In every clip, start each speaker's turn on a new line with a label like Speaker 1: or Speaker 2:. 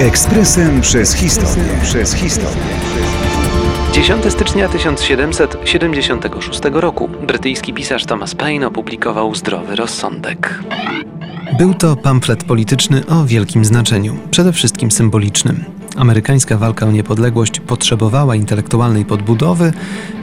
Speaker 1: Ekspresem przez historię. Przez historię.
Speaker 2: 10 stycznia 1776 roku brytyjski pisarz Thomas Paine opublikował Zdrowy rozsądek. Był to pamflet polityczny o wielkim znaczeniu, przede wszystkim symbolicznym. Amerykańska walka o niepodległość potrzebowała intelektualnej podbudowy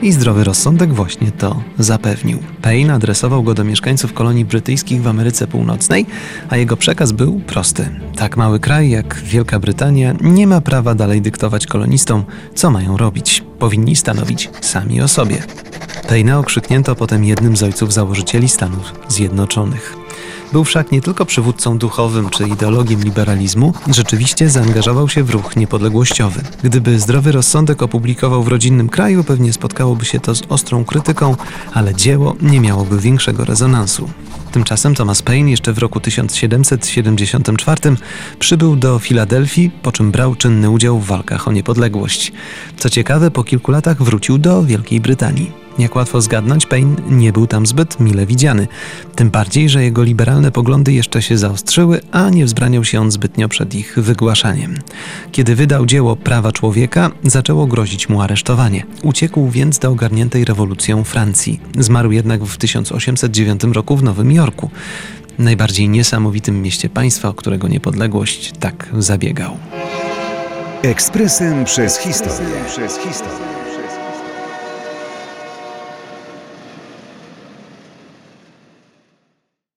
Speaker 2: i zdrowy rozsądek właśnie to zapewnił. Paine adresował go do mieszkańców kolonii brytyjskich w Ameryce Północnej, a jego przekaz był prosty. Tak mały kraj jak Wielka Brytania nie ma prawa dalej dyktować kolonistom, co mają robić. Powinni stanowić sami o sobie. Paine okrzyknięto potem jednym z ojców założycieli Stanów Zjednoczonych. Był wszak nie tylko przywódcą duchowym czy ideologiem liberalizmu, rzeczywiście zaangażował się w ruch niepodległościowy. Gdyby zdrowy rozsądek opublikował w rodzinnym kraju, pewnie spotkałoby się to z ostrą krytyką, ale dzieło nie miałoby większego rezonansu. Tymczasem Thomas Paine jeszcze w roku 1774 przybył do Filadelfii, po czym brał czynny udział w walkach o niepodległość. Co ciekawe, po kilku latach wrócił do Wielkiej Brytanii. Jak łatwo zgadnąć, Paine nie był tam zbyt mile widziany. Tym bardziej, że jego liberalne poglądy jeszcze się zaostrzyły, a nie wzbraniał się on zbytnio przed ich wygłaszaniem. Kiedy wydał dzieło Prawa Człowieka, zaczęło grozić mu aresztowanie. Uciekł więc do ogarniętej rewolucją Francji. Zmarł jednak w 1809 roku w Nowym Jorku, najbardziej niesamowitym mieście państwa, o którego niepodległość tak zabiegał.
Speaker 1: Ekspresem przez historię. Przez historię.